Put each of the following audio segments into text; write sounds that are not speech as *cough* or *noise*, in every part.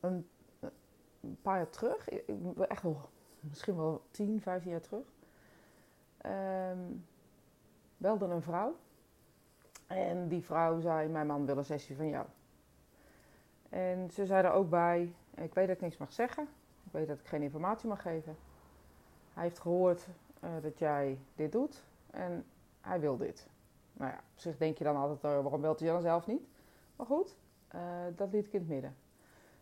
een, paar jaar terug, echt wel, misschien wel 10, 15 jaar terug, ehm, belde een vrouw. En die vrouw zei, mijn man wil een sessie van jou. En ze zei er ook bij, ik weet dat ik niks mag zeggen. Ik weet dat ik geen informatie mag geven. Hij heeft gehoord eh, dat jij dit doet en hij wil dit. Nou ja, op zich denk je dan altijd, uh, waarom belt hij dan zelf niet? Maar goed, uh, dat liet ik in het midden.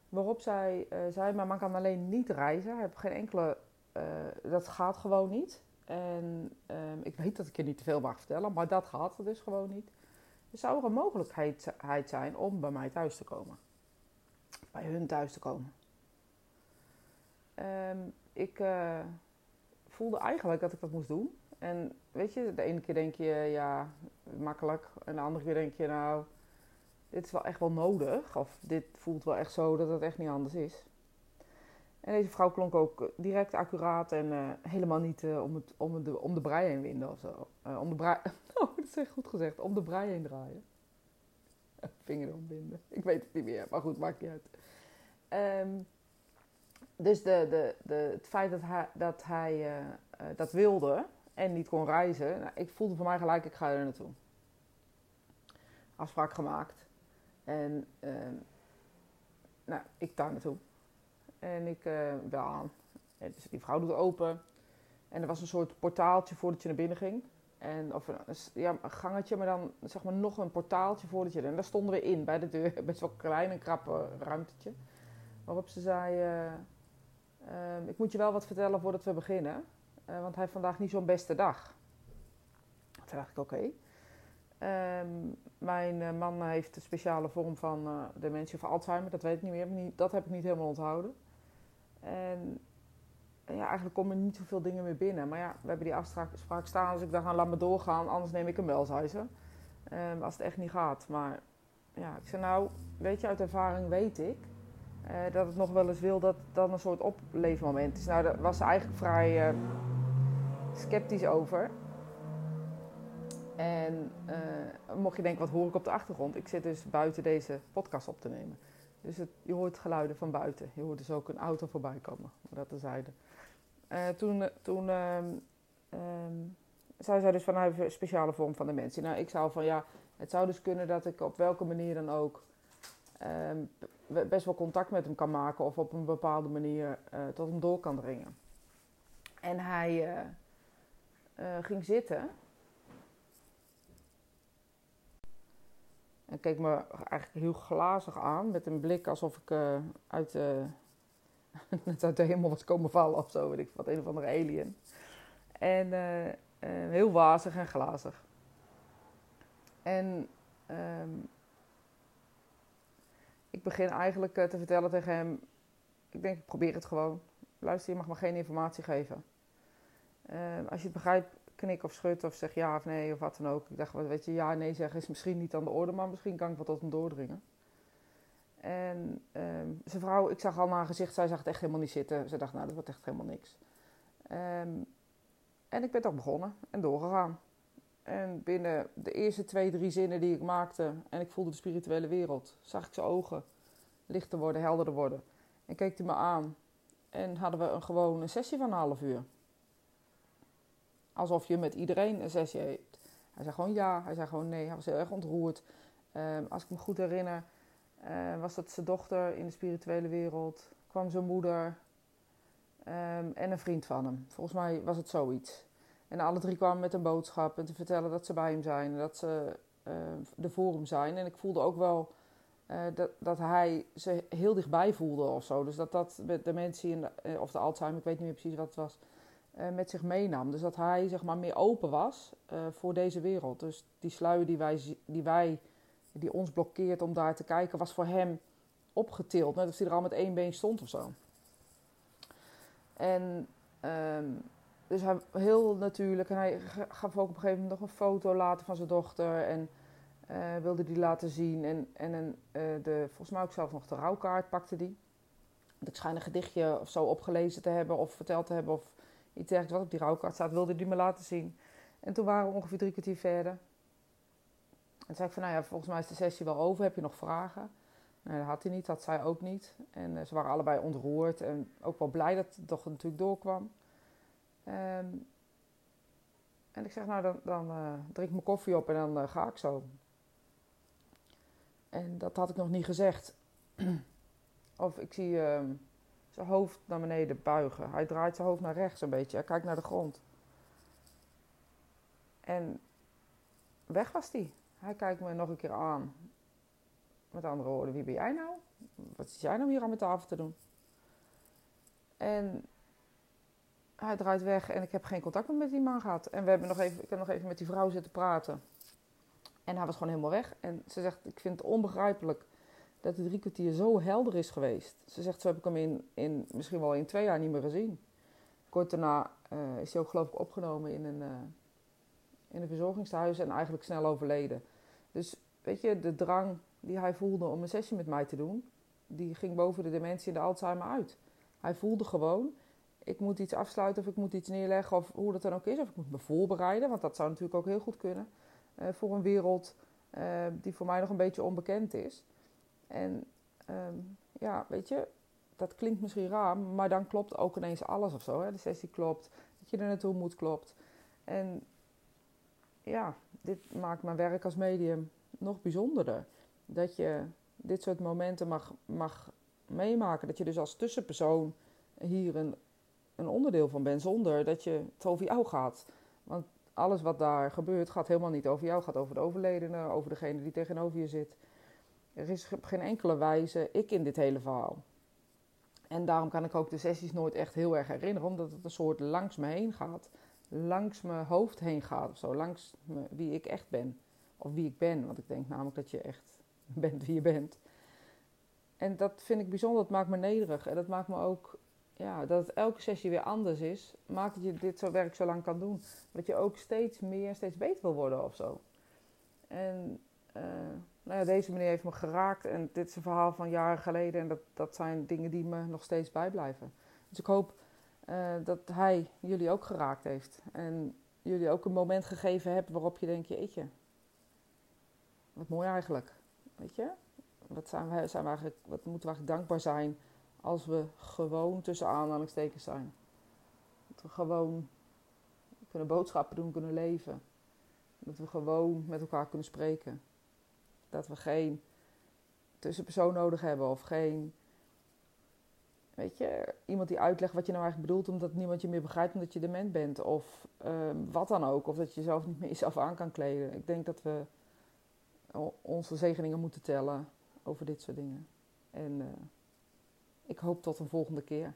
Waarop zij zei, maar man kan alleen niet reizen. Heeft geen enkele, dat gaat gewoon niet. En ehm, ik weet dat ik je niet te veel mag vertellen, maar dat gaat dus gewoon niet. Er zou er een mogelijkheid zijn om bij mij thuis te komen. Bij hun thuis te komen. Um, ik uh, voelde eigenlijk dat ik dat moest doen. En weet je, de ene keer denk je, ja, makkelijk. En de andere keer denk je, nou, dit is wel echt wel nodig. Of dit voelt wel echt zo dat het echt niet anders is. En deze vrouw klonk ook direct accuraat en uh, helemaal niet uh, om, het, om, de, om de brei heen winden of zo. Om de brei, *laughs* oh, dat is echt goed gezegd, om de brei heen draaien. *laughs* Vinger binden. Ik weet het niet meer, maar goed, maakt niet uit. Um, dus de, de, de, het feit dat hij, dat, dat wilde en niet kon reizen, nou, ik voelde voor mij gelijk, ik ga er naartoe. Afspraak gemaakt. En uh, nou, ik daar naartoe. En ik uh, aan. Dus die vrouw doet open. En er was een soort portaaltje voordat je naar binnen ging. En, of een, ja, een gangetje, maar dan zeg maar nog een portaaltje voordat je... En daar stonden we in, bij de deur. *laughs* Best wel klein en krappe ruimtetje. Waarop ze zei... Um, ik moet je wel wat vertellen voordat we beginnen. Want hij heeft vandaag niet zo'n beste dag. Toen dacht ik, oké. Um, mijn uh, man heeft een speciale vorm van uh, dementie of Alzheimer. Dat weet ik niet meer. Dat heb ik niet helemaal onthouden. En ja, eigenlijk komen niet zoveel dingen meer binnen. Maar ja, we hebben die afspraak staan. Dus ik dacht, nou, laat me doorgaan. Anders neem ik wel, zei ze. Um, als het echt niet gaat. Maar ja, ik zei, nou, weet je, uit ervaring weet ik dat het nog wel eens wil dat dan een soort opleefmoment is. Nou, daar was ze eigenlijk vrij sceptisch over. En uh, mocht je denken, wat hoor ik op de achtergrond? Ik zit dus buiten deze podcast op te nemen. Dus het, je hoort geluiden van buiten. Je hoort dus ook een auto voorbij komen, dat terzijde. toen toen um, um, zei zij dus van, hij een speciale vorm van dementie. Nou, ik zou van, ja, het zou dus kunnen dat ik op welke manier dan ook um, best wel contact met hem kan maken of op een bepaalde manier uh, tot hem door kan dringen. En hij uh, uh, ging zitten. En keek me eigenlijk heel glazig aan met een blik alsof ik uit, *laughs* net uit de hemel was komen vallen of zo, weet ik wat, een of andere alien. En heel wazig en glazig. En um, ik begin eigenlijk eh, te vertellen tegen hem: Ik denk, ik probeer het gewoon. Luister, je mag me geen informatie geven. Uh, als je het begrijpt, knik of schud of zeg ja of nee of wat dan ook. Ik dacht, weet je, ja nee zeggen is misschien niet aan de orde, maar misschien kan ik wat tot hem doordringen. En uh, zijn vrouw, ik zag al naar haar gezicht, zij zag het echt helemaal niet zitten. Ze dacht, nou, dat wordt echt helemaal niks. Um, en ik ben toch begonnen en doorgegaan. En binnen de eerste twee, drie zinnen die ik maakte en ik voelde de spirituele wereld, zag ik zijn ogen lichter worden, helderder worden. En keek hij me aan en hadden we een gewone sessie van een half uur. Alsof je met iedereen een sessie. Hij zei gewoon ja, hij zei gewoon nee, hij was heel erg ontroerd. Um, als ik me goed herinner, uh, was dat zijn dochter in de spirituele wereld, kwam zijn moeder um, en een vriend van hem. Volgens mij was het zoiets. En alle drie kwamen met een boodschap en te vertellen dat ze bij hem zijn en dat ze uh, er voor hem zijn. En ik voelde ook wel uh, dat, dat hij ze heel dichtbij voelde of zo. Dus dat dat met dementie en de, eh, of de Alzheimer, ik weet niet meer precies wat het was, met zich meenam. Dus dat hij zeg maar meer open was voor deze wereld. Dus die sluier die wij, die wij, die ons blokkeert om daar te kijken, was voor hem opgetild. Net als hij er al met één been stond of zo. En um, dus hij heel natuurlijk. En hij gaf ook op een gegeven moment nog een foto laten van zijn dochter. En uh, wilde die laten zien. En, en een, de, volgens mij ook zelf nog de rouwkaart pakte die. Want ik schijn een gedichtje of zo opgelezen te hebben. Of verteld te hebben. Of iets dergelijks wat op die rouwkaart staat. Wilde die me laten zien. En toen waren we ongeveer drie kwartier verder. En toen zei ik van, nou ja, volgens mij is de sessie wel over. Heb je nog vragen? Nee, dat had hij niet, dat zij ook niet. En eh, ze waren allebei ontroerd en ook wel blij dat het toch natuurlijk doorkwam. Ehm, en ik zeg, nou dan, dan uh, drink mijn koffie op en dan uh, ga ik zo. En dat had ik nog niet gezegd. *clears throat* of ik zie uh, hoofd naar beneden buigen. Hij draait zijn hoofd naar rechts een beetje. Hij kijkt naar de grond. En weg was hij. Hij kijkt me nog een keer aan. Met andere woorden, wie ben jij nou? Wat zit jij nou hier aan mijn tafel te doen? En hij draait weg en ik heb geen contact meer met die man gehad. En we hebben nog even, ik heb nog even met die vrouw zitten praten. En hij was gewoon helemaal weg. En ze zegt, ik vind het onbegrijpelijk dat het drie kwartier zo helder is geweest. Ze zegt, zo heb ik hem in, in misschien wel in twee jaar niet meer gezien. Kort daarna uh, is hij ook geloof ik opgenomen in een, uh, in een verzorgingstehuis en eigenlijk snel overleden. Dus weet je, de drang die hij voelde om een sessie met mij te doen, die ging boven de dementie en de Alzheimer uit. Hij voelde gewoon, ik moet iets afsluiten of ik moet iets neerleggen of hoe dat dan ook is. Of ik moet me voorbereiden, want dat zou natuurlijk ook heel goed kunnen. Uh, voor een wereld die voor mij nog een beetje onbekend is. En um, ja, weet je, dat klinkt misschien raar, maar dan klopt ook ineens alles of zo. De sessie klopt, dat je er naartoe moet klopt. En ja, dit maakt mijn werk als medium nog bijzonderder. Dat je dit soort momenten mag, mag meemaken. Dat je dus als tussenpersoon hier een, een onderdeel van bent, zonder dat je het over jou gaat. Want alles wat daar gebeurt gaat helemaal niet over jou. Gaat over de overledene, over degene die tegenover je zit. Er is op geen enkele wijze ik in dit hele verhaal. En daarom kan ik ook de sessies nooit echt heel erg herinneren, omdat het een soort langs me heen gaat. Langs mijn hoofd heen gaat of zo. Langs wie ik echt ben. Of wie ik ben. Want ik denk namelijk dat je echt *laughs* bent wie je bent. En dat vind ik bijzonder. Dat maakt me nederig. En dat maakt me ook ja, dat het elke sessie weer anders is, maakt dat je dit zo werk zo lang kan doen. Dat je ook steeds meer, steeds beter wil worden of zo. En uh, nou ja, deze meneer heeft me geraakt en dit is een verhaal van jaren geleden en dat, dat zijn dingen die me nog steeds bijblijven. Dus ik hoop uh, dat hij jullie ook geraakt heeft en jullie ook een moment gegeven hebt waarop je denkt, jeetje, wat mooi eigenlijk, weet je? Wat, zijn we, zijn we wat moeten we eigenlijk dankbaar zijn als we gewoon tussen aanhalingstekens zijn. Dat we gewoon kunnen boodschappen doen, kunnen leven. Dat we gewoon met elkaar kunnen spreken. Dat we geen tussenpersoon nodig hebben of geen, weet je, iemand die uitlegt wat je nou eigenlijk bedoelt omdat niemand je meer begrijpt omdat je dement bent. Of um, wat dan ook. Of dat je jezelf niet meer *laughs* jezelf aan kan kleden. Ik denk dat we onze zegeningen moeten tellen over dit soort dingen. En uh, ik hoop tot een volgende keer.